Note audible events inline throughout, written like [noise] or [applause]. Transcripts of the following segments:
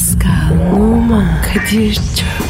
Pascal, Oman, Kadir çok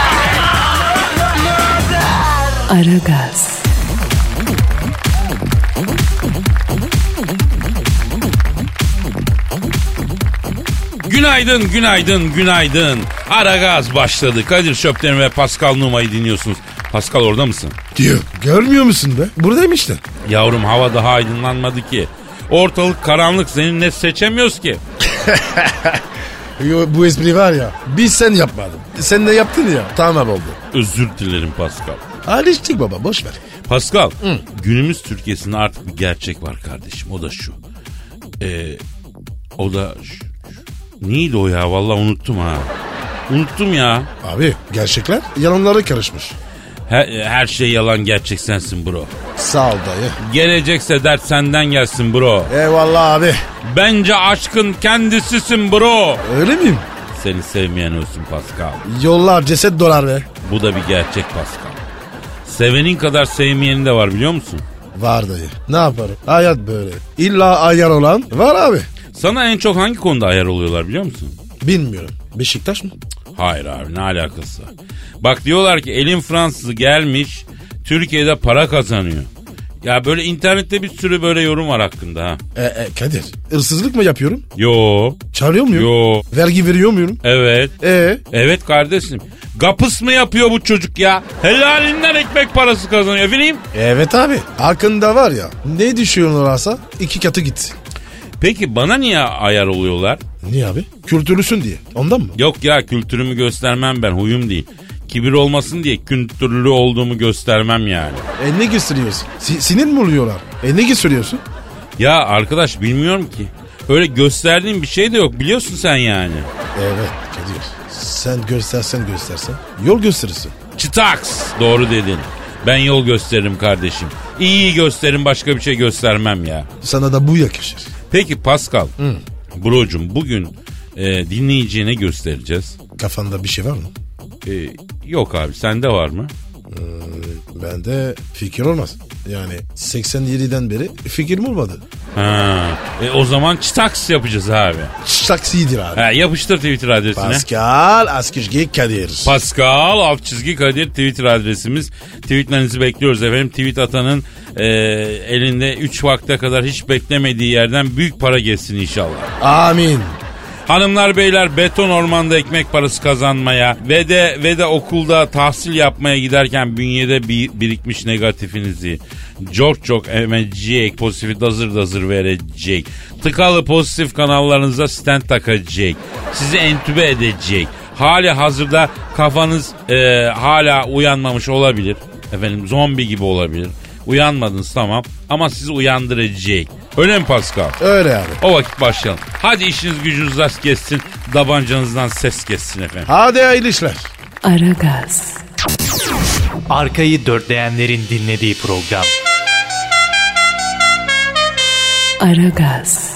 Aragaz, Günaydın, günaydın, günaydın. Ara gaz başladı. Kadir Şöpten ve Pascal Numa'yı dinliyorsunuz. Pascal orada mısın? Diyor. Görmüyor musun be? Buradayım işte. Yavrum hava daha aydınlanmadı ki. Ortalık karanlık senin ne seçemiyoruz ki. [laughs] Yo, bu espri var ya. Biz sen yapmadın. Sen de yaptın ya. Tamam oldu. Özür dilerim Pascal. Alıştık baba boş ver. Pascal, günümüz Türkiye'sinde artık bir gerçek var kardeşim. O da şu. Ee, o da şu- neydi o ya? Vallahi unuttum ha. Unuttum ya. Abi gerçekler yalanlara karışmış. Her, her şey yalan gerçek sensin bro. Sağ ol dayı. Gelecekse dert senden gelsin bro. Eyvallah abi. Bence aşkın kendisisin bro. Öyle miyim? Seni sevmeyen olsun Pascal. Yollar ceset dolar be. Bu da bir gerçek Pascal. Sevenin kadar sevmeyenin de var biliyor musun? Var dayı. Ne yaparım? Hayat böyle. İlla ayar olan var abi. Sana en çok hangi konuda ayar oluyorlar biliyor musun? Bilmiyorum. Beşiktaş mı? Hayır abi ne alakası var? Bak diyorlar ki elin Fransızı gelmiş Türkiye'de para kazanıyor. Ya böyle internette bir sürü böyle yorum var hakkında ha. E, e, Kadir. Hırsızlık mı yapıyorum? Yo. Çalıyor muyum? Yo. Vergi veriyor muyum? Evet. E Evet kardeşim. Gapıs mı yapıyor bu çocuk ya? Helalinden ekmek parası kazanıyor bileyim. Evet abi. Hakkında var ya. Ne düşünüyorlarsa iki katı git. Peki bana niye ayar oluyorlar? Niye abi? Kültürlüsün diye. Ondan mı? Yok ya kültürümü göstermem ben huyum değil. Kibir olmasın diye kültürlü olduğumu göstermem yani. E ne gösteriyorsun? Si- sinir mi oluyorlar? E ne gösteriyorsun? Ya arkadaş bilmiyorum ki. Öyle gösterdiğim bir şey de yok biliyorsun sen yani. Evet Kadir. Sen göstersen göstersen yol gösterirsin. Çıtaks doğru dedin. Ben yol gösteririm kardeşim. İyi gösteririm başka bir şey göstermem ya. Sana da bu yakışır. Peki Pascal. Brocum bugün e, dinleyiciye ne göstereceğiz? Kafanda bir şey var mı? E, yok abi sende var mı? Bende fikir olmaz. Yani 87'den beri fikrim olmadı. Ha, e, o zaman çıtaks yapacağız abi. Taksidir abi. Ha, yapıştır Twitter adresine. Pascal Askışgi Kadir. Pascal alt çizgi Kadir Twitter adresimiz. Tweetlerinizi bekliyoruz efendim. Tweet atanın e, elinde 3 vakte kadar hiç beklemediği yerden büyük para geçsin inşallah. Amin. Hanımlar beyler beton ormanda ekmek parası kazanmaya ve de ve de okulda tahsil yapmaya giderken bünyede bir, birikmiş negatifinizi çok çok emecek, pozitifi dazır dazır verecek. Tıkalı pozitif kanallarınıza stent takacak. Sizi entübe edecek. Hali hazırda kafanız e, hala uyanmamış olabilir. Efendim zombi gibi olabilir. Uyanmadınız tamam ama sizi uyandıracak. Öyle mi Pascal? Öyle abi. O vakit başlayalım. Hadi işiniz gücünüz rast kessin. Dabancanızdan ses kessin efendim. Hadi hayırlı işler. Aragaz, Arkayı dörtleyenlerin dinlediği program. Aragaz,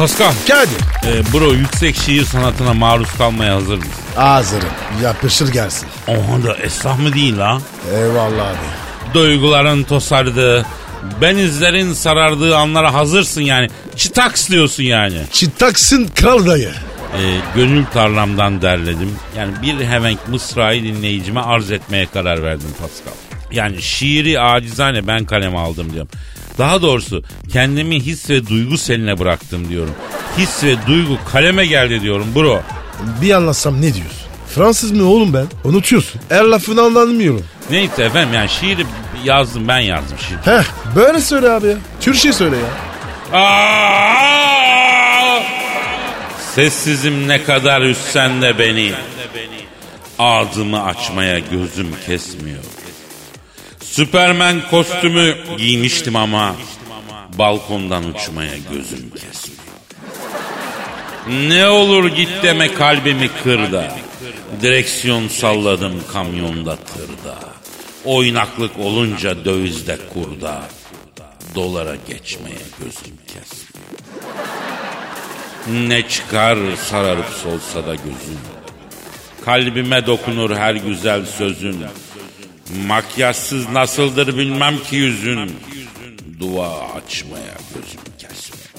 Pascal, Kadir. e, bro yüksek şiir sanatına maruz kalmaya hazır mısın? Hazırım. Yapışır gelsin. Oha da esnaf mı değil ha? Eyvallah abi. Duyguların tosardığı, benizlerin sarardığı anlara hazırsın yani. Çıtaks diyorsun yani. Çıtaksın kral dayı. E, gönül tarlamdan derledim. Yani bir hevenk mısrayı dinleyicime arz etmeye karar verdim Pascal. Yani şiiri acizane ben kaleme aldım diyorum. Daha doğrusu kendimi his ve duygu seline bıraktım diyorum. His ve duygu kaleme geldi diyorum bro. Bir anlatsam ne diyorsun? Fransız mı oğlum ben? Unutuyorsun. Her lafını anlamıyorum. Neyse efendim yani şiiri yazdım ben yazdım şiir. Heh böyle söyle abi ya. Türkçe söyle ya. Aa! Sessizim ne kadar üssen de beni. Ağzımı açmaya gözüm kesmiyor. Süpermen kostümü giymiştim ama balkondan uçmaya gözüm kesmiyor. Ne olur git deme kalbimi kırda. Direksiyon salladım kamyonda tırda. Oynaklık olunca dövizde kurda. Dolara geçmeye gözüm kesmiyor. Ne çıkar sararıp solsa da gözüm. Kalbime dokunur her güzel sözün. Makyajsız nasıldır bilmem ki yüzün. Dua açmaya gözüm kesmiyor.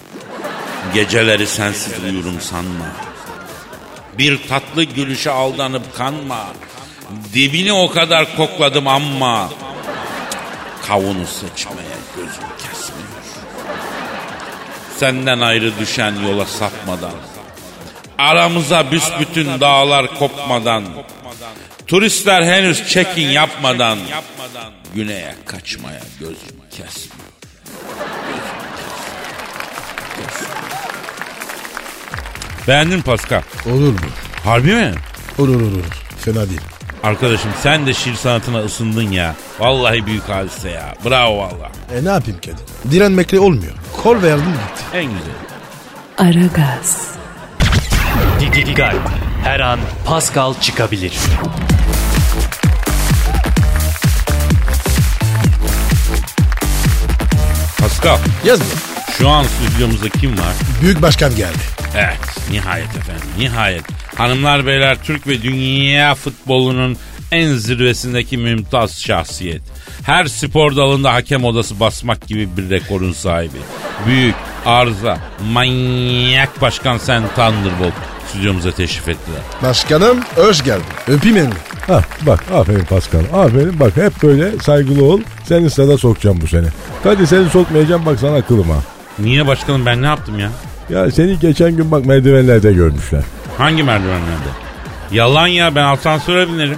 Geceleri sensiz uyurum sanma. Bir tatlı gülüşe aldanıp kanma. Dibini o kadar kokladım ama kavunu sıçmaya gözüm kesmiyor. Senden ayrı düşen yola sapmadan, aramıza büsbütün dağlar kopmadan, turistler henüz check-in yapmadan, güneye kaçmaya gözüm kesmiyor. Beğendin mi Pascal? Olur mu? Harbi mi? Olur olur olur. Fena değil. Arkadaşım sen de şiir sanatına ısındın ya. Vallahi büyük hadise ya. Bravo valla. E ne yapayım Kadir? Direnmekle olmuyor. Kol verdim gitti. En güzel. Aragaz, Dikkat. Her an Pascal çıkabilir. Pascal Yaz mı? şu an stüdyomuzda kim var? Büyük başkan geldi. Evet nihayet efendim nihayet. Hanımlar beyler Türk ve dünya futbolunun en zirvesindeki mümtaz şahsiyet. Her spor dalında hakem odası basmak gibi bir rekorun sahibi. Büyük, arıza, manyak başkan sen Thunderbolt stüdyomuza teşrif ettiler. Başkanım hoş geldin. Öpeyim elini. Hah bak aferin Pascal aferin bak hep böyle saygılı ol seni stada sokacağım bu sene. Hadi seni sokmayacağım bak sana kılım ha. Niye başkanım ben ne yaptım ya? Ya seni geçen gün bak merdivenlerde görmüşler. Hangi merdivenlerde? Yalan ya ben asansöre binerim.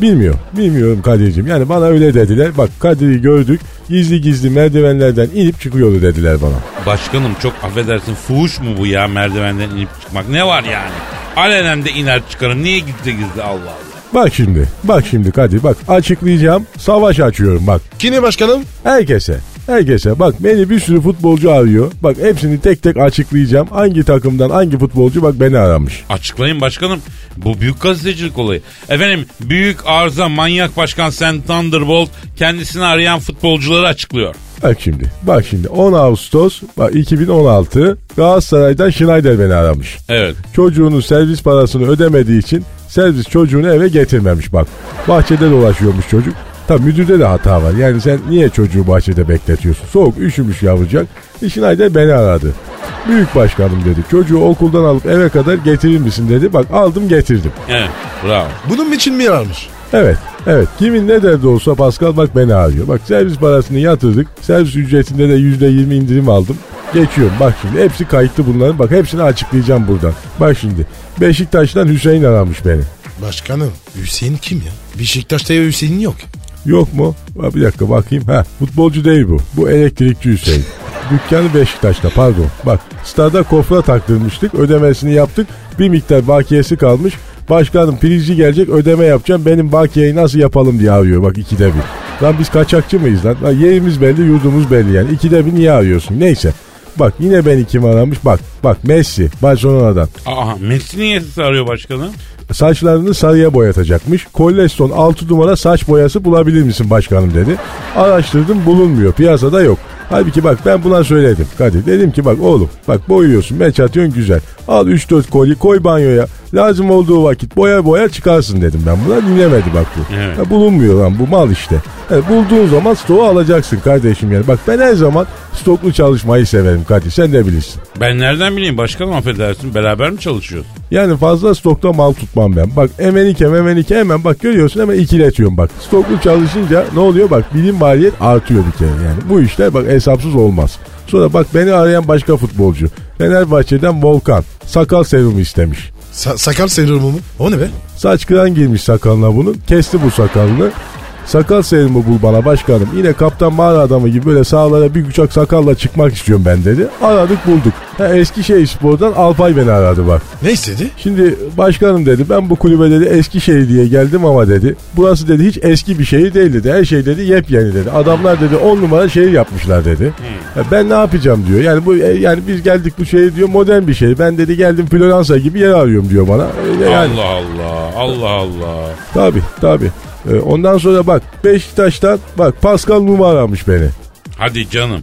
Bilmiyorum bilmiyorum Kadir'cim yani bana öyle dediler bak Kadir'i gördük gizli gizli merdivenlerden inip çıkıyordu dediler bana. Başkanım çok affedersin fuhuş mu bu ya merdivenden inip çıkmak ne var yani? Alenen de iner çıkarım niye gizli gizli Allah Allah. Bak şimdi bak şimdi Kadir bak açıklayacağım savaş açıyorum bak Kini başkanım? herkese. Herkese bak beni bir sürü futbolcu arıyor. Bak hepsini tek tek açıklayacağım. Hangi takımdan hangi futbolcu bak beni aramış. Açıklayın başkanım. Bu büyük gazetecilik olayı. Efendim büyük arıza manyak başkan Sen Thunderbolt kendisini arayan futbolcuları açıklıyor. Bak şimdi bak şimdi 10 Ağustos bak 2016 Galatasaray'dan Schneider beni aramış. Evet. Çocuğunun servis parasını ödemediği için servis çocuğunu eve getirmemiş bak. Bahçede dolaşıyormuş çocuk. Tabi müdürde de hata var. Yani sen niye çocuğu bahçede bekletiyorsun? Soğuk üşümüş yavrucak. E, Schneider beni aradı. Büyük başkanım dedi. Çocuğu okuldan alıp eve kadar getirir misin dedi. Bak aldım getirdim. Evet. Bravo. Bunun için mi yararmış? Evet, evet. Kimin ne derdi olsa Pascal bak beni arıyor. Bak servis parasını yatırdık. Servis ücretinde de yüzde yirmi indirim aldım. Geçiyorum bak şimdi hepsi kayıtlı bunların. Bak hepsini açıklayacağım buradan. Bak şimdi Beşiktaş'tan Hüseyin aramış beni. Başkanım Hüseyin kim ya? Beşiktaş'ta ya Hüseyin yok. Yok mu? Bir dakika bakayım. Ha, futbolcu değil bu. Bu elektrikçi Hüseyin. [laughs] Dükkanı Beşiktaş'ta pardon. Bak stada kofra taktırmıştık. Ödemesini yaptık. Bir miktar bakiyesi kalmış. Başkanım prizci gelecek ödeme yapacağım. Benim bakiyeyi nasıl yapalım diye arıyor. Bak ikide bir. Lan biz kaçakçı mıyız lan? lan yerimiz belli yurdumuz belli yani. İkide bir niye arıyorsun? Neyse. Bak yine beni kim aramış? Bak bak Messi Barcelona'dan. Aa Messi niye sizi arıyor başkanım? Saçlarını sarıya boyatacakmış. Kolleston 6 numara saç boyası bulabilir misin başkanım dedi. Araştırdım bulunmuyor. Piyasada yok. Halbuki bak ben buna söyledim Kadir. Dedim ki bak oğlum bak boyuyorsun meç atıyorsun güzel. Al 3-4 koli koy banyoya. Lazım olduğu vakit boya boya çıkarsın dedim ben buna. Dinlemedi bak bu. Evet. Ya bulunmuyor lan bu mal işte. Yani bulduğun zaman stoğu alacaksın kardeşim yani. Bak ben her zaman stoklu çalışmayı severim Kadir sen de bilirsin. Ben nereden bileyim başkanım affedersin beraber mi çalışıyoruz? Yani fazla stokta mal tutmam ben. Bak emenike memenike hemen bak görüyorsun hemen ikiletiyorum bak. Stoklu çalışınca ne oluyor bak bilim maliyet artıyor bir kere yani. Bu işler bak hesapsız olmaz. Sonra bak beni arayan başka futbolcu. Fenerbahçe'den Volkan. Sakal serumu istemiş. Sa- sakal serumu mu? O ne be? Saç kıran girmiş sakalına bunun. Kesti bu sakalını. Sakal Selim'i bul bana başkanım. Yine kaptan mağara adamı gibi böyle sağlara bir uçak sakalla çıkmak istiyorum ben dedi. Aradık bulduk. Ha, Eskişehir Spor'dan Alpay beni aradı bak. Ne istedi? Şimdi başkanım dedi ben bu kulübe dedi Eskişehir diye geldim ama dedi. Burası dedi hiç eski bir şehir değil dedi. Her şey dedi yepyeni dedi. Adamlar dedi 10 numara şehir yapmışlar dedi. Ya ben ne yapacağım diyor. Yani bu e, yani biz geldik bu şehir diyor modern bir şehir. Ben dedi geldim Floransa gibi yer arıyorum diyor bana. Öyle yani. Allah Allah. Allah Allah. Tabi tabi. Ondan sonra bak Beşiktaş'tan bak Pascal Numa aramış beni. Hadi canım.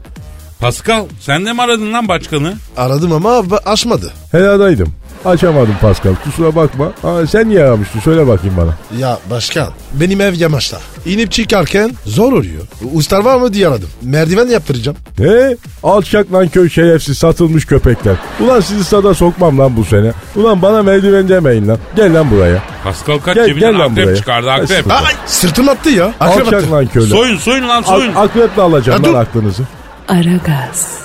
Pascal sen de mi aradın lan başkanı? Aradım ama açmadı. Heladaydım. Açamadım Pascal kusura bakma. Aa, sen niye aramıştın söyle bakayım bana. Ya başkan benim ev yamaçta. İnip çıkarken zor oluyor. Ustar var mı diye aradım. Merdiven yaptıracağım. Ne? Alçak lan köy şerefsiz satılmış köpekler. Ulan sizi sada sokmam lan bu sene. Ulan bana merdiven demeyin lan. Gel lan buraya. Pascal kaç Gel- cebinden gel lan akrep buraya. çıkardı akrep. Ay, Ay sırtım attı ya. Akrep Alçak attı. lan köyler. Soyun soyun lan soyun. Ak- akreple alacağım Ya lan dur. aklınızı. Aragaz,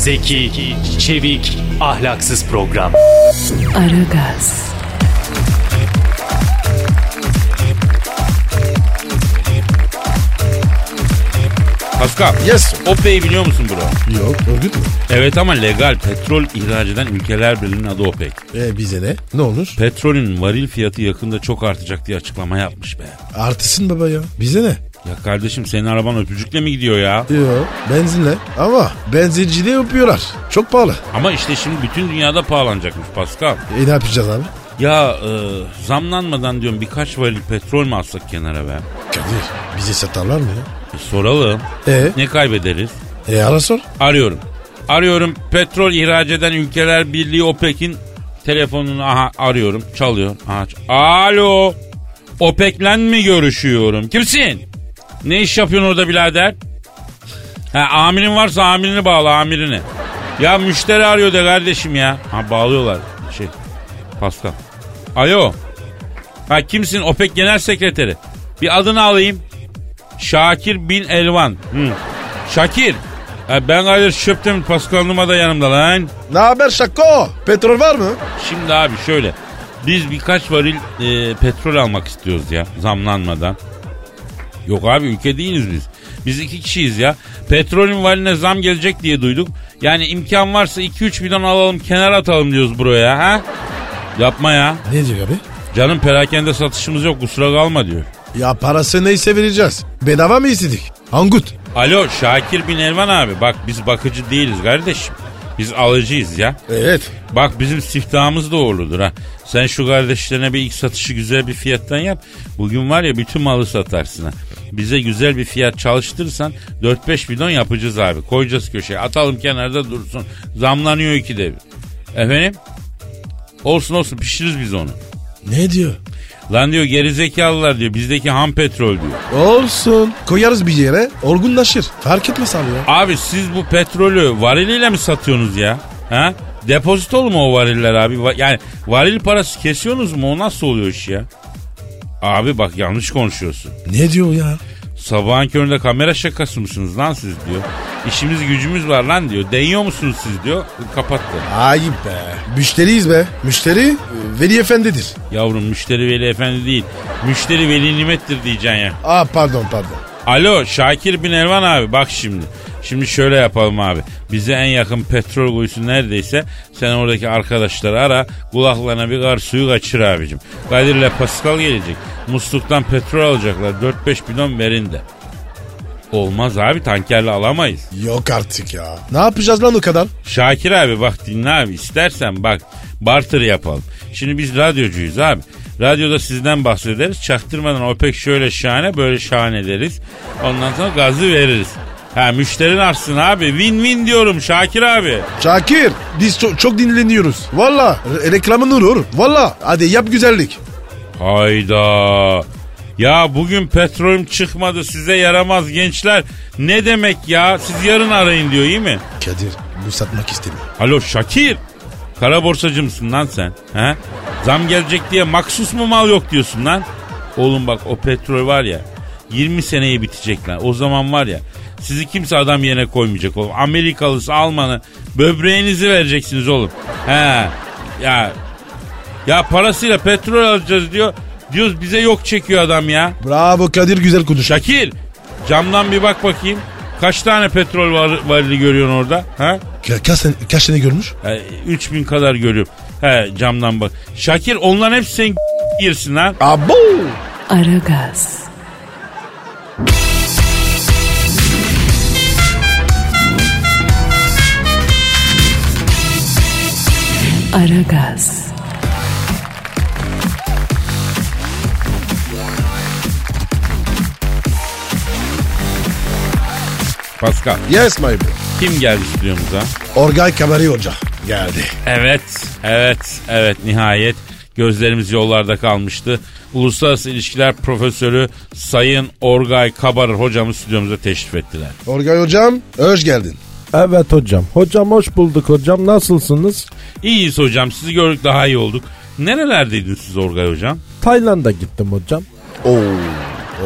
Zeki, çevik, ahlaksız program. Aragaz, Pascal. Yes. OPEC'i biliyor musun bro? Yok örgüt mü? Evet ama legal petrol ihraç eden ülkeler birliğinin adı OPEC. E bize ne? Ne olur? Petrolün varil fiyatı yakında çok artacak diye açıklama yapmış be. Artısın baba ya. Bize ne? Ya kardeşim senin araban öpücükle mi gidiyor ya? Yok benzinle. Ama benzinciliği yapıyorlar. Çok pahalı. Ama işte şimdi bütün dünyada pahalanacakmış Pascal. E ne yapacağız abi? Ya e, zamlanmadan diyorum birkaç varil petrol mü alsak kenara be? Kadir bize satarlar mı ya? E, soralım. E, Ne kaybederiz? e ara sor. Arıyorum. Arıyorum petrol ihraç eden ülkeler birliği OPEC'in telefonunu aha arıyorum. Çalıyor. Aha, ç- Alo. OPEC'le mi görüşüyorum? Kimsin? Ne iş yapıyorsun orada birader? Ha amirin varsa amirini bağla amirini. Ya müşteri arıyor de kardeşim ya. Ha bağlıyorlar. Şey Pascal. Alo. Ha kimsin? OPEC Genel Sekreteri. Bir adını alayım. Şakir bin Elvan. Hı. Şakir. Ha, ben Kadir Şöptem Pascal Numa da yanımda lan. Ne haber Şako? Petrol var mı? Şimdi abi şöyle. Biz birkaç varil e, petrol almak istiyoruz ya zamlanmadan. Yok abi ülke değiliz biz. Biz iki kişiyiz ya. Petrolün valine zam gelecek diye duyduk. Yani imkan varsa 2-3 bidon alalım kenara atalım diyoruz buraya ha. Yapma ya. Ne diyor abi? Canım perakende satışımız yok kusura kalma diyor. Ya parası neyse vereceğiz. Bedava mı istedik? Angut. Alo Şakir bin Elvan abi bak biz bakıcı değiliz kardeşim. Biz alıcıyız ya. Evet. Bak bizim siftahımız da uğurludur ha. Sen şu kardeşlerine bir ilk satışı güzel bir fiyattan yap. Bugün var ya bütün malı satarsın ha. Bize güzel bir fiyat çalıştırırsan 4-5 bidon yapacağız abi. Koyacağız köşeye. Atalım kenarda dursun. Zamlanıyor iki de. Efendim? Olsun olsun pişiririz biz onu. Ne diyor? Lan diyor gerizekalılar diyor bizdeki ham petrol diyor. Olsun. Koyarız bir yere. Olgunlaşır. Fark etmez abi ya. Abi siz bu petrolü variliyle mi satıyorsunuz ya? Ha? Depozitolu mu o variller abi? Va- Yani varil parası kesiyorsunuz mu? O nasıl oluyor iş ya? Abi bak yanlış konuşuyorsun. Ne diyor ya? Sabahın köründe kamera şakası mısınız lan siz diyor. İşimiz gücümüz var lan diyor. Değiyor musunuz siz diyor. Kapattı. Ayıp be. Müşteriyiz be. Müşteri e, Veli Efendi'dir. Yavrum müşteri veli efendi değil. Müşteri veli nimettir diyeceksin ya. Aa pardon pardon. Alo Şakir bin Elvan abi bak şimdi. Şimdi şöyle yapalım abi. Bize en yakın petrol kuyusu neredeyse sen oradaki arkadaşları ara. Kulaklarına bir kar suyu kaçır abicim. Kadir'le Pascal gelecek. Musluktan petrol alacaklar. 4-5 bidon verin de. Olmaz abi tankerle alamayız. Yok artık ya. Ne yapacağız lan o kadar? Şakir abi bak dinle abi istersen bak barter yapalım. Şimdi biz radyocuyuz abi. Radyoda sizden bahsederiz. Çaktırmadan o pek şöyle şahane böyle şahane deriz. Ondan sonra gazı veririz. Ha müşterin artsın abi. Win win diyorum Şakir abi. Şakir biz çok, çok dinleniyoruz. Valla re- reklamın olur. Valla hadi yap güzellik. Hayda. Ya bugün petrolüm çıkmadı size yaramaz gençler. Ne demek ya? Siz yarın arayın diyor iyi mi? Kadir bu satmak istemiyor. Alo Şakir. Kara borsacı mısın lan sen? He? Zam gelecek diye maksus mu mal yok diyorsun lan? Oğlum bak o petrol var ya 20 seneye bitecek lan. O zaman var ya sizi kimse adam yerine koymayacak oğlum. Amerikalısı Almanı böbreğinizi vereceksiniz oğlum. He. Ya ya parasıyla petrol alacağız diyor. Diyoruz bize yok çekiyor adam ya. Bravo Kadir güzel konuş. Şakir camdan bir bak bakayım. Kaç tane petrol var, varili görüyorsun orada? Ha? Ka- kaç, tane- kaç tane görmüş? E, 3000 kadar görüyorum. He camdan bak. Şakir onların hepsi senin girsin lan. Abo. Aragaz. Aragaz. Pascal Yes my bro. kim geldi stüdyomuza? Orgay Kabari Hoca geldi. Evet, evet, evet nihayet gözlerimiz yollarda kalmıştı. Uluslararası İlişkiler Profesörü Sayın Orgay Kabarır hocamız stüdyomuza teşrif ettiler. Orgay Hocam hoş geldin. Evet hocam. Hocam hoş bulduk hocam. Nasılsınız? İyiyiz hocam sizi gördük daha iyi olduk. Nerelerdeydiniz siz Orgay hocam? Tayland'a gittim hocam. Oo.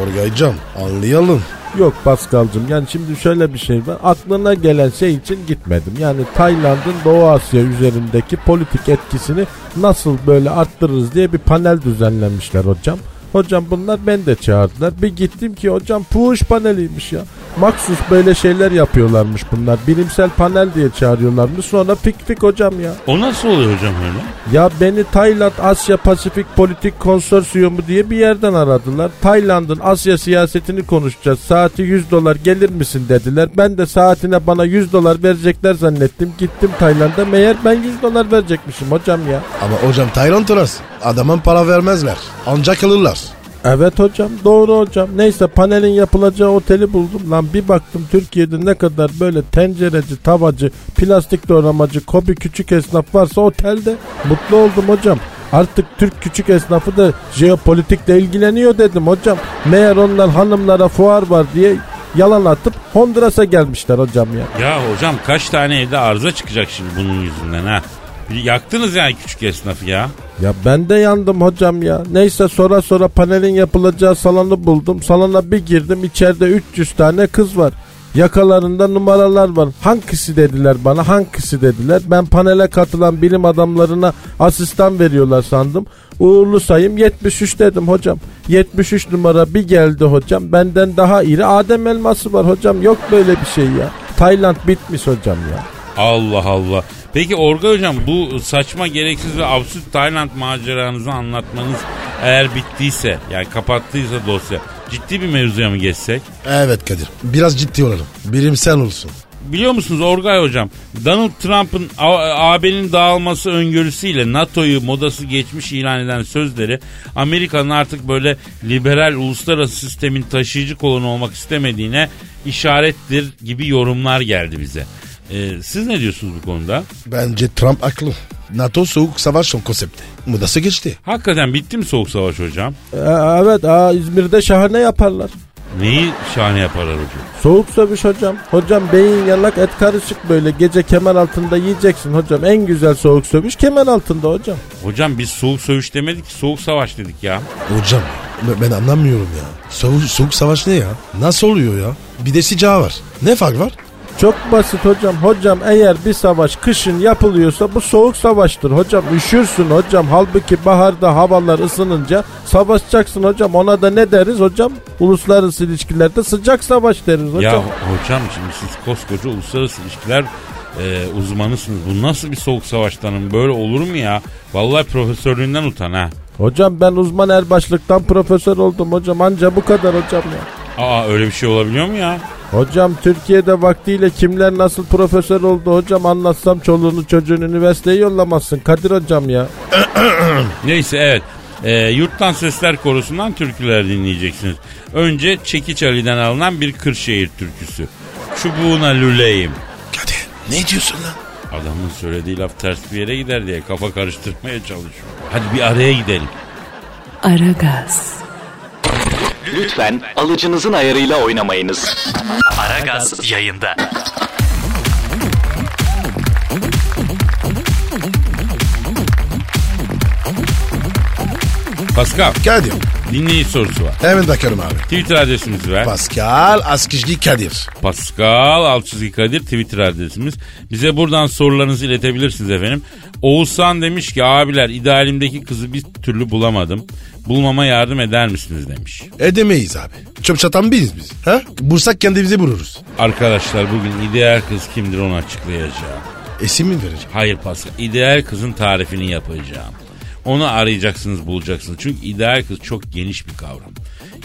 Orgaycam anlayalım. Yok Paskal'cığım yani şimdi şöyle bir şey var. Aklına gelen şey için gitmedim. Yani Tayland'ın Doğu Asya üzerindeki politik etkisini nasıl böyle arttırırız diye bir panel düzenlemişler hocam. Hocam bunlar ben de çağırdılar. Bir gittim ki hocam puş paneliymiş ya. Maksus böyle şeyler yapıyorlarmış bunlar. Bilimsel panel diye çağırıyorlarmış. Sonra pik pik hocam ya. O nasıl oluyor hocam öyle? Ya beni Tayland Asya Pasifik Politik Konsorsiyumu diye bir yerden aradılar. Tayland'ın Asya siyasetini konuşacağız. Saati 100 dolar gelir misin dediler. Ben de saatine bana 100 dolar verecekler zannettim. Gittim Tayland'a meğer ben 100 dolar verecekmişim hocam ya. Ama hocam Tayland orası. Adamın para vermezler. Ancak alırlar. Evet hocam doğru hocam. Neyse panelin yapılacağı oteli buldum. Lan bir baktım Türkiye'de ne kadar böyle tencereci, tavacı, plastik doğramacı, kobi küçük esnaf varsa otelde. Mutlu oldum hocam. Artık Türk küçük esnafı da jeopolitikle ilgileniyor dedim hocam. Meğer onlar hanımlara fuar var diye yalan atıp Honduras'a gelmişler hocam ya. Ya hocam kaç tane evde arıza çıkacak şimdi bunun yüzünden ha? Yaktınız yani küçük esnafı ya. Ya ben de yandım hocam ya. Neyse sonra sonra panelin yapılacağı salonu buldum. Salona bir girdim içeride 300 tane kız var. Yakalarında numaralar var. Hangisi dediler bana hangisi dediler. Ben panele katılan bilim adamlarına asistan veriyorlar sandım. Uğurlu sayım 73 dedim hocam. 73 numara bir geldi hocam. Benden daha iri Adem elması var hocam. Yok böyle bir şey ya. Tayland bitmiş hocam ya. Allah Allah. Peki Orga hocam bu saçma gereksiz ve absürt Tayland maceranızı anlatmanız eğer bittiyse yani kapattıysa dosya ciddi bir mevzuya mı geçsek? Evet Kadir. Biraz ciddi olalım. Bilimsel olsun. Biliyor musunuz Orgay hocam Donald Trump'ın AB'nin dağılması öngörüsüyle NATO'yu modası geçmiş ilan eden sözleri Amerika'nın artık böyle liberal uluslararası sistemin taşıyıcı kolonu olmak istemediğine işarettir gibi yorumlar geldi bize. Ee, siz ne diyorsunuz bu konuda? Bence Trump haklı. NATO soğuk savaş son konsepti. Modası geçti. Hakikaten bitti mi soğuk savaş hocam? Ee, evet aa, İzmir'de şahane yaparlar. Neyi şahane yaparlar hocam? Soğuk sövüş hocam. Hocam beyin yanak et karışık böyle gece kemer altında yiyeceksin hocam. En güzel soğuk sövüş kemer altında hocam. Hocam biz soğuk sövüş demedik ki soğuk savaş dedik ya. Hocam ben- ben anlamıyorum ya. Soğuk, soğuk savaş ne ya? Nasıl oluyor ya? Bir de sıcağı var. Ne fark var? Çok basit hocam. Hocam eğer bir savaş kışın yapılıyorsa bu soğuk savaştır hocam. Üşürsün hocam. Halbuki baharda havalar ısınınca savaşacaksın hocam. Ona da ne deriz hocam? Uluslararası ilişkilerde sıcak savaş deriz hocam. Ya hocam şimdi siz koskoca uluslararası ilişkiler e, uzmanısınız. Bu nasıl bir soğuk savaş tanımı? Böyle olur mu ya? Vallahi profesörlüğünden utan ha. Hocam ben uzman erbaşlıktan profesör oldum hocam. Anca bu kadar hocam ya. Aa öyle bir şey olabiliyor mu ya? Hocam Türkiye'de vaktiyle kimler nasıl profesör oldu hocam anlatsam çoluğunu çocuğunu üniversiteye yollamazsın Kadir hocam ya. [clears throat] Neyse evet. E, yurttan Sesler Korusu'ndan türküler dinleyeceksiniz. Önce Çekiç Ali'den alınan bir Kırşehir türküsü. Çubuğuna lüleyim. Kadir ne diyorsun lan? Adamın söylediği laf ters bir yere gider diye kafa karıştırmaya çalışıyor. Hadi bir araya gidelim. Aragaz. Lütfen alıcınızın ayarıyla oynamayınız. Aragaz yayında. Pascal, Kadir Dinleyici sorusu var. Hemen bakarım abi. Twitter adresimizi ver. Pascal Askizgi Kadir. Pascal Altçizgi Kadir Twitter adresimiz. Bize buradan sorularınızı iletebilirsiniz efendim. Oğuzhan demiş ki abiler idealimdeki kızı bir türlü bulamadım. Bulmama yardım eder misiniz demiş. Edemeyiz abi. Çöp çatan biriz biz. Ha? Bulsak kendimizi buluruz. Arkadaşlar bugün ideal kız kimdir onu açıklayacağım. Esim mi vereceğim? Hayır Pascal. ideal kızın tarifini yapacağım. Onu arayacaksınız bulacaksınız. Çünkü ideal kız çok geniş bir kavram.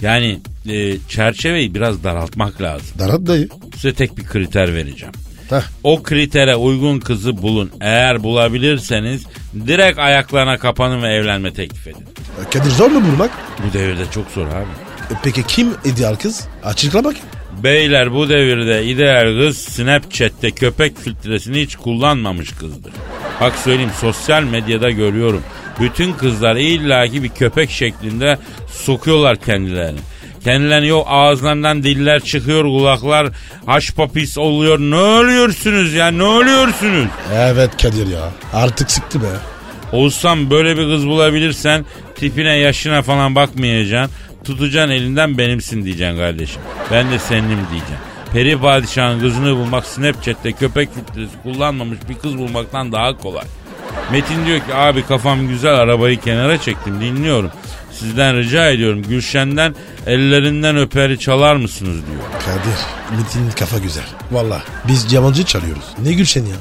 Yani e, çerçeveyi biraz daraltmak lazım. Darat dayı. Size tek bir kriter vereceğim. Heh. O kritere uygun kızı bulun. Eğer bulabilirseniz direkt ayaklarına kapanın ve evlenme teklif edin. Kadir zor mu bulmak? Bu devirde çok zor abi. E peki kim ideal kız? Açıkla bak. Beyler bu devirde ideal kız Snapchat'te köpek filtresini hiç kullanmamış kızdır. Bak söyleyeyim sosyal medyada görüyorum. Bütün kızlar illaki bir köpek şeklinde sokuyorlar kendilerini. Kendilerini yok ağızlarından diller çıkıyor kulaklar haş papis oluyor. Ne oluyorsunuz ya ne oluyorsunuz? Evet Kadir ya. Artık sıktı be. Oğuzhan böyle bir kız bulabilirsen tipine yaşına falan bakmayacaksın. Tutacaksın elinden benimsin diyeceksin kardeşim. Ben de seninim diyeceğim. Peri padişahın kızını bulmak Snapchat'te köpek filtresi kullanmamış bir kız bulmaktan daha kolay. Metin diyor ki abi kafam güzel arabayı kenara çektim dinliyorum. Sizden rica ediyorum Gülşen'den ellerinden öperi çalar mısınız diyor. Kadir. Metin'in kafa güzel. Valla. Biz yabancı çalıyoruz. Ne Gülşen ya.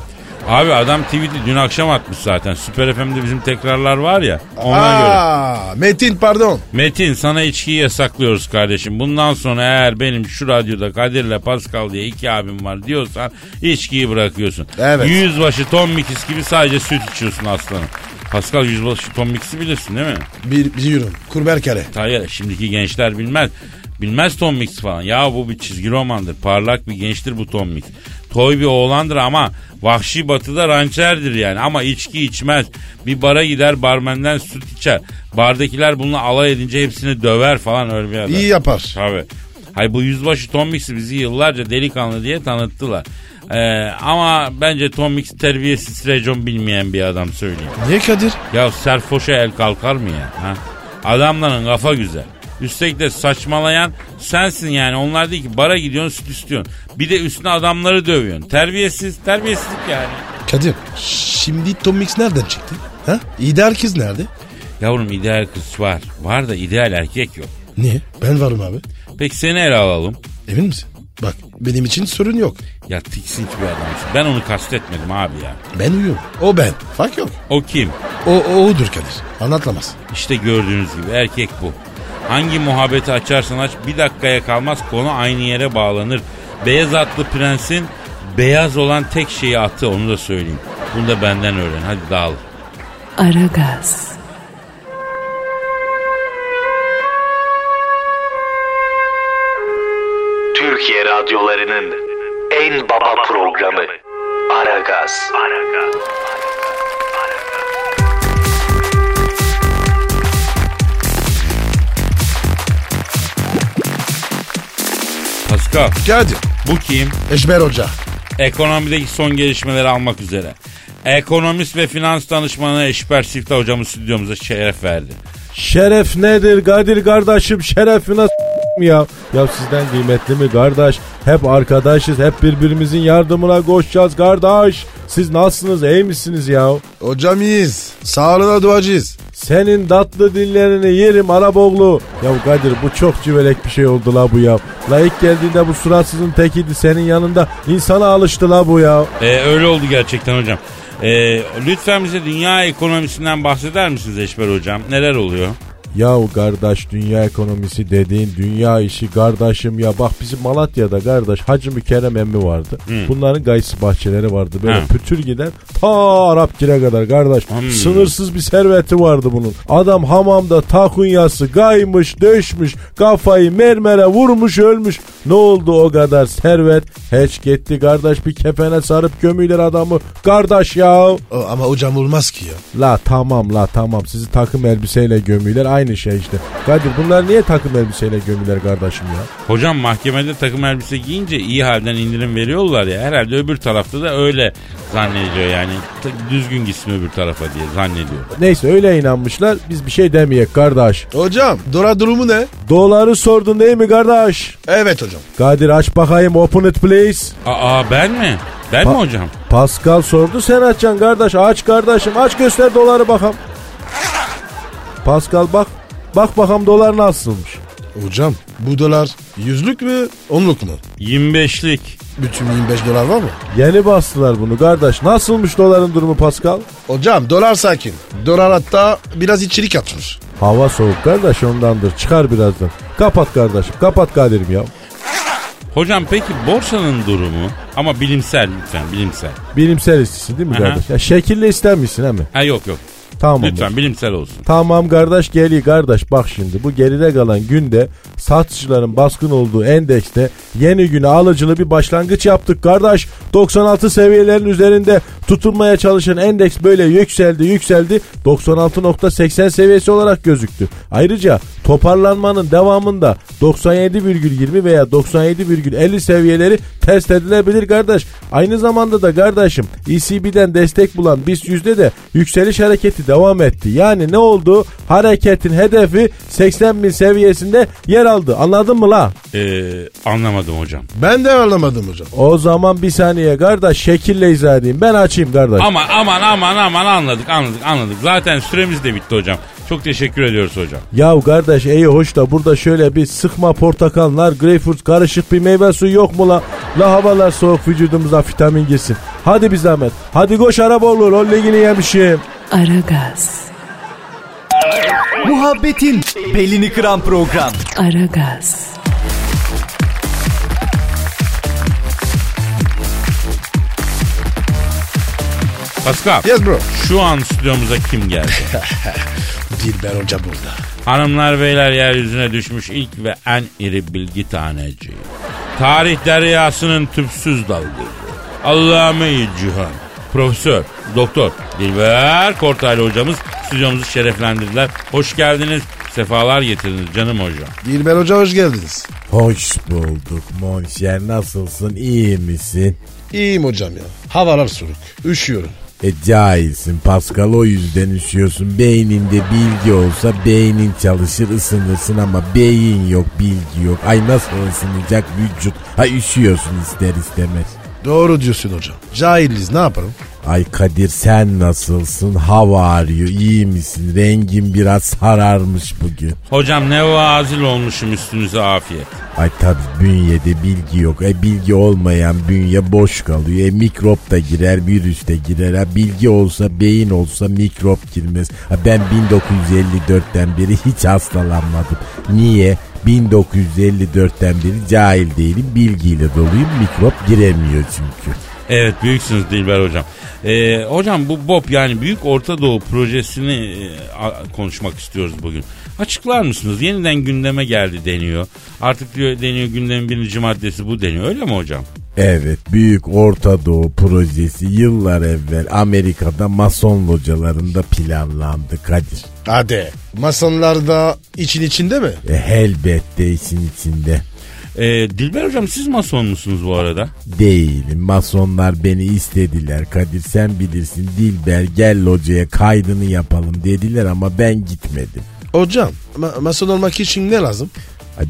Abi adam tweet'i dün akşam atmış zaten. Süper FM'de bizim tekrarlar var ya ona göre. Aa, Metin pardon. Metin sana içkiyi yasaklıyoruz kardeşim. Bundan sonra eğer benim şu radyoda Kadir'le Pascal diye iki abim var diyorsan içkiyi bırakıyorsun. Evet. Yüzbaşı Tom Mix gibi sadece süt içiyorsun aslanım. Pascal yüzbaşı Tom Mix'i bilirsin değil mi? Bir, biliyorum. Kurber kare. Hayır şimdiki gençler bilmez. Bilmez Tom Mix falan. Ya bu bir çizgi romandır. Parlak bir gençtir bu Tom Mix. Toy bir oğlandır ama vahşi batıda rançerdir yani. Ama içki içmez. Bir bara gider barmenden süt içer. Bardakiler bununla alay edince hepsini döver falan öyle bir adam. İyi yapar. Tabii. Hay bu yüzbaşı Tom Mix'i bizi yıllarca delikanlı diye tanıttılar. Ee, ama bence Tom Mix terbiyesiz racon bilmeyen bir adam söyleyeyim. Niye Kadir? Ya serfoşa el kalkar mı ya? Ha? Adamların kafa güzel. Üstelik de saçmalayan sensin yani. Onlar değil ki bara gidiyorsun süt istiyorsun. Bir de üstüne adamları dövüyorsun. Terbiyesiz, terbiyesizlik yani. Kadir. Şimdi Tom Mix nereden çıktı? Ha? İdeal kız nerede? Yavrum ideal kız var. Var da ideal erkek yok. Niye? Ben varım abi. Peki seni ele alalım. Emin misin? Bak benim için sorun yok. Ya tiksinç bir adamsın. Ben onu kastetmedim abi ya. Ben uyuyorum. O ben. Fark yok. O kim? O, o odur Kadir. Anlatlamaz. İşte gördüğünüz gibi erkek bu. Hangi muhabbeti açarsan aç bir dakikaya kalmaz konu aynı yere bağlanır. Beyaz atlı prensin beyaz olan tek şeyi atı onu da söyleyeyim. Bunu da benden öğren hadi dağıl. Aragaz, Türkiye radyolarının en baba programı Aragaz. Pascal Kadir. bu kim? Eşber Hoca. Ekonomideki son gelişmeleri almak üzere. Ekonomist ve finans danışmanı Eşber Siftah hocamız stüdyomuza şeref verdi. Şeref nedir Kadir kardeşim şerefine s- ya. Ya sizden kıymetli mi kardeş? Hep arkadaşız hep birbirimizin yardımına koşacağız kardeş. Siz nasılsınız iyi misiniz ya? Hocam iyiyiz. Sağlığına duacıyız. Senin tatlı dillerini yerim Araboğlu. Ya Kadir bu çok cüvelek bir şey oldu la bu ya. La ilk geldiğinde bu suratsızın tekiydi senin yanında. insana alıştı la bu ya. Ee, öyle oldu gerçekten hocam. Ee, lütfen bize dünya ekonomisinden bahseder misiniz Eşber hocam? Neler oluyor? Yahu kardeş dünya ekonomisi dediğin dünya işi kardeşim ya bak bizim Malatya'da kardeş Hacı Mükerrem emmi vardı. Bunların gayısı bahçeleri vardı böyle Hı. pütür giden ta Arapgir'e kadar kardeş. Hmm. Sınırsız bir serveti vardı bunun. Adam hamamda takunyası gaymış döşmüş kafayı mermere vurmuş ölmüş. Ne oldu o kadar servet? Hiç gitti kardeş bir kefene sarıp gömüler adamı. Kardeş ya. O, ama hocam olmaz ki ya. La tamam la tamam sizi takım elbiseyle gömüyorlar aynı şey işte. Kadir bunlar niye takım elbiseyle gömüler kardeşim ya? Hocam mahkemede takım elbise giyince iyi halden indirim veriyorlar ya. Herhalde öbür tarafta da öyle zannediyor yani. Düzgün gitsin öbür tarafa diye zannediyor. Neyse öyle inanmışlar biz bir şey demeyek kardeş. Hocam dolar durumu ne? Doları sordun değil mi kardeş? Evet hocam. Kadir aç bakayım open it please. Aa ben mi? Ben mi Pa- hocam? Pascal sordu sen açacaksın kardeş. Aç kardeşim aç göster doları bakalım. Pascal bak. Bak bakalım dolar nasılmış. Hocam bu dolar yüzlük mü onluk mu? 25'lik. Bütün 25 dolar var mı? Yeni bastılar bunu kardeş. Nasılmış doların durumu Pascal? Hocam dolar sakin. Dolar hatta biraz içirik atmış. Hava soğuk kardeş ondandır. Çıkar birazdan. Kapat kardeşim. Kapat Kadir'im ya. Hocam peki borsanın durumu ama bilimsel lütfen bilimsel. Bilimsel istisin değil mi Aha. kardeş? Ya şekilli ister misin he mi? Ha yok yok. Tamam. Lütfen bilimsel olsun. Tamam kardeş geliyor kardeş bak şimdi bu geride kalan günde satıcıların baskın olduğu endekste yeni güne alıcılı bir başlangıç yaptık kardeş. 96 seviyelerin üzerinde tutulmaya çalışan endeks böyle yükseldi yükseldi 96.80 seviyesi olarak gözüktü. Ayrıca toparlanmanın devamında 97,20 veya 97,50 seviyeleri test edilebilir kardeş. Aynı zamanda da kardeşim ECB'den destek bulan BIST yüzde de yükseliş hareketi devam etti. Yani ne oldu? Hareketin hedefi 80 bin seviyesinde yer aldı. Anladın mı la? Ee, anlamadım hocam. Ben de anlamadım hocam. O zaman bir saniye kardeş şekille izah edeyim. Ben açayım kardeş. Aman aman aman aman anladık anladık anladık. Zaten süremiz de bitti hocam. Çok teşekkür ediyoruz hocam. Ya kardeş iyi hoş da burada şöyle bir sıkma portakallar, greyfurt karışık bir meyve suyu yok mu la? La havalar soğuk vücudumuza vitamin girsin. Hadi bir zahmet. Hadi koş araba olur. O ligini yemişim. Aragaz, Muhabbetin belini kıran program. Aragaz, Pascal Yes bro. şu an stüdyomuza kim geldi? [laughs] Dilber Hoca burada. Hanımlar beyler yeryüzüne düşmüş ilk ve en iri bilgi taneci. Tarih deryasının tüpsüz dalgıcı. Allah'ım iyi cihan. Profesör, doktor Dilber Kortaylı hocamız stüdyomuzu şereflendirdiler. Hoş geldiniz, sefalar getirdiniz canım hocam. Dilber Hoca hoş geldiniz. Hoş bulduk Monşer. Nasılsın? İyi misin? İyiyim hocam ya. Havalar soğuk. Üşüyorum. E cahilsin Pascal o yüzden üşüyorsun. Beyninde bilgi olsa beynin çalışır ısınırsın ama beyin yok bilgi yok. Ay nasıl ısınacak vücut? Ha üşüyorsun ister istemez. Doğru diyorsun hocam. Cahiliz ne yapalım? Ay Kadir sen nasılsın? Hava arıyor iyi misin? Rengin biraz sararmış bugün. Hocam ne vazil olmuşum üstünüze afiyet. Ay tabi bünyede bilgi yok. E bilgi olmayan bünye boş kalıyor. E mikrop da girer, virüs de girer. Ha bilgi olsa, beyin olsa mikrop girmez. Ha ben 1954'ten beri hiç hastalanmadım. Niye? 1954'ten beri cahil değilim, bilgiyle doluyum. Mikrop giremiyor çünkü. Evet büyüksünüz Dilber hocam. Ee, hocam bu BOP yani Büyük Orta Doğu projesini e, a- konuşmak istiyoruz bugün. Açıklar mısınız? Yeniden gündeme geldi deniyor. Artık diyor deniyor gündemin birinci maddesi bu deniyor öyle mi hocam? Evet, Büyük Orta Doğu projesi yıllar evvel Amerika'da mason localarında planlandı Kadir. Hadi. Masonlar da için içinde mi? E, elbette için içinde. Ee, Dilber hocam siz mason musunuz bu arada? Değilim. Masonlar beni istediler. Kadir sen bilirsin. Dilber gel locaya kaydını yapalım dediler ama ben gitmedim. Hocam ma- mason olmak için ne lazım?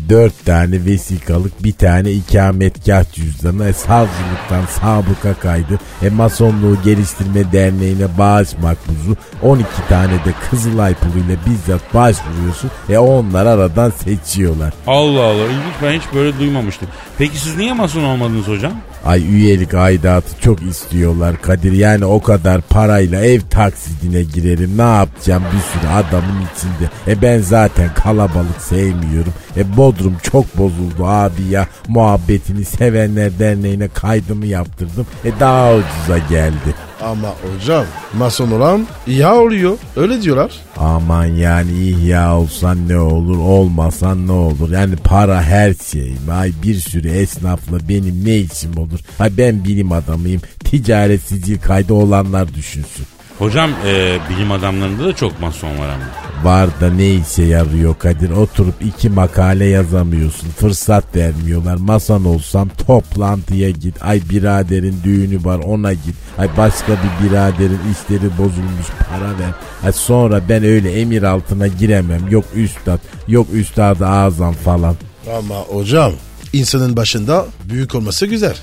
Dört tane vesikalık bir tane ikametgah cüzdanı e, savcılıktan sabıka kaydı. E Masonluğu Geliştirme Derneği'ne bağış makbuzu 12 tane de Kızılay puluyla bizzat başvuruyorsun. E onlar aradan seçiyorlar. Allah Allah ilginç ben hiç böyle duymamıştım. Peki siz niye mason olmadınız hocam? Ay üyelik aidatı çok istiyorlar Kadir. Yani o kadar parayla ev taksidine girerim. Ne yapacağım bir sürü adamın içinde. E ben zaten kalabalık sevmiyorum. E Bodrum çok bozuldu abi ya. Muhabbetini sevenler derneğine kaydımı yaptırdım. E daha ucuza geldi. Ama hocam mason olan ya oluyor. Öyle diyorlar. Aman yani ihya olsan ne olur olmasan ne olur. Yani para her şey. Ay bir sürü esnafla benim ne işim olur. Ay ben bilim adamıyım. Ticaret sicil kaydı olanlar düşünsün. Hocam e, bilim adamlarında da çok mason var ama. Var da ne işe yarıyor Kadir? Oturup iki makale yazamıyorsun. Fırsat vermiyorlar. Masan olsam toplantıya git. Ay biraderin düğünü var ona git. Ay başka bir biraderin işleri bozulmuş para ver. Ay sonra ben öyle emir altına giremem. Yok üstad, yok üstad azam falan. Ama hocam insanın başında büyük olması güzel.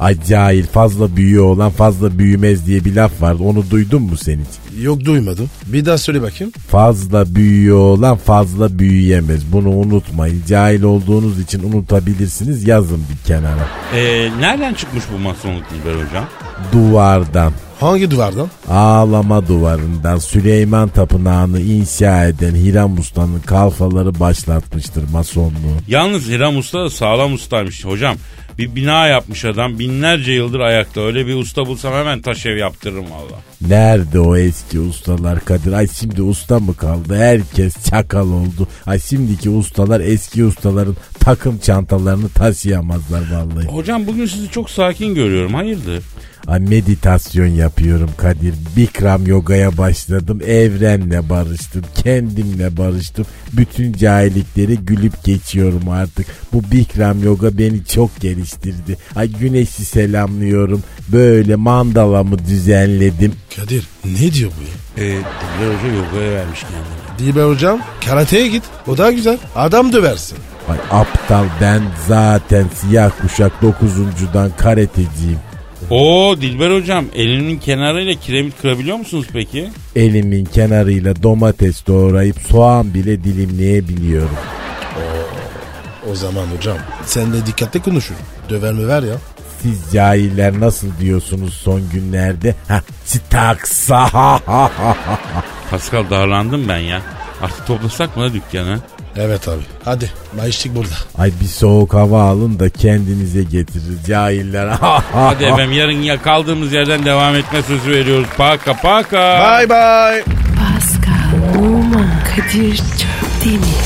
Ay cahil fazla büyüğü olan fazla büyümez diye bir laf vardı. Onu duydun mu sen hiç? Yok duymadım. Bir daha söyle bakayım. Fazla büyüğü olan fazla büyüyemez. Bunu unutmayın. Cahil olduğunuz için unutabilirsiniz. Yazın bir kenara. Ee, nereden çıkmış bu masonluk Dilber hocam? Duvardan. Hangi duvardan? Ağlama duvarından Süleyman Tapınağı'nı inşa eden Hiram Usta'nın kalfaları başlatmıştır masonluğu. Yalnız Hiram Usta da sağlam ustaymış hocam. Bir bina yapmış adam binlerce yıldır ayakta. Öyle bir usta bulsam hemen taş ev yaptırırım valla. Nerede o eski ustalar Kadir? Ay şimdi usta mı kaldı? Herkes çakal oldu. Ay şimdiki ustalar eski ustaların takım çantalarını taşıyamazlar vallahi. Hocam bugün sizi çok sakin görüyorum. Hayırdır? Ay meditasyon yapıyorum Kadir. Bikram yogaya başladım. Evrenle barıştım. Kendimle barıştım. Bütün cahillikleri gülüp geçiyorum artık. Bu Bikram yoga beni çok geliştirdi. Ay güneşi selamlıyorum. Böyle mandalamı düzenledim. Kadir ne diyor bu ya? Ee, Dilber Hoca yogaya vermiş kendini. Dilber hocam karateye git. O daha güzel. Adam döversin. Ay aptal ben zaten siyah kuşak dokuzuncudan karateciyim. Oo Dilber hocam elinin kenarıyla kiremit kırabiliyor musunuz peki? Elimin kenarıyla domates doğrayıp soğan bile dilimleyebiliyorum. O zaman hocam sen de dikkatli konuşun. Döver mi ver ya? Siz cahiller nasıl diyorsunuz son günlerde? Ha, staksa. Pascal darlandım ben ya. Artık toplasak mı la dükkanı? Evet abi. Hadi mayıştık burada. Ay bir soğuk hava alın da kendinize getirin cahiller. [laughs] Hadi efendim yarın ya kaldığımız yerden devam etme sözü veriyoruz. Paka paka. Bye bye. Pascal, Oman, Kadir çok değil mi?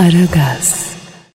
Aragaz.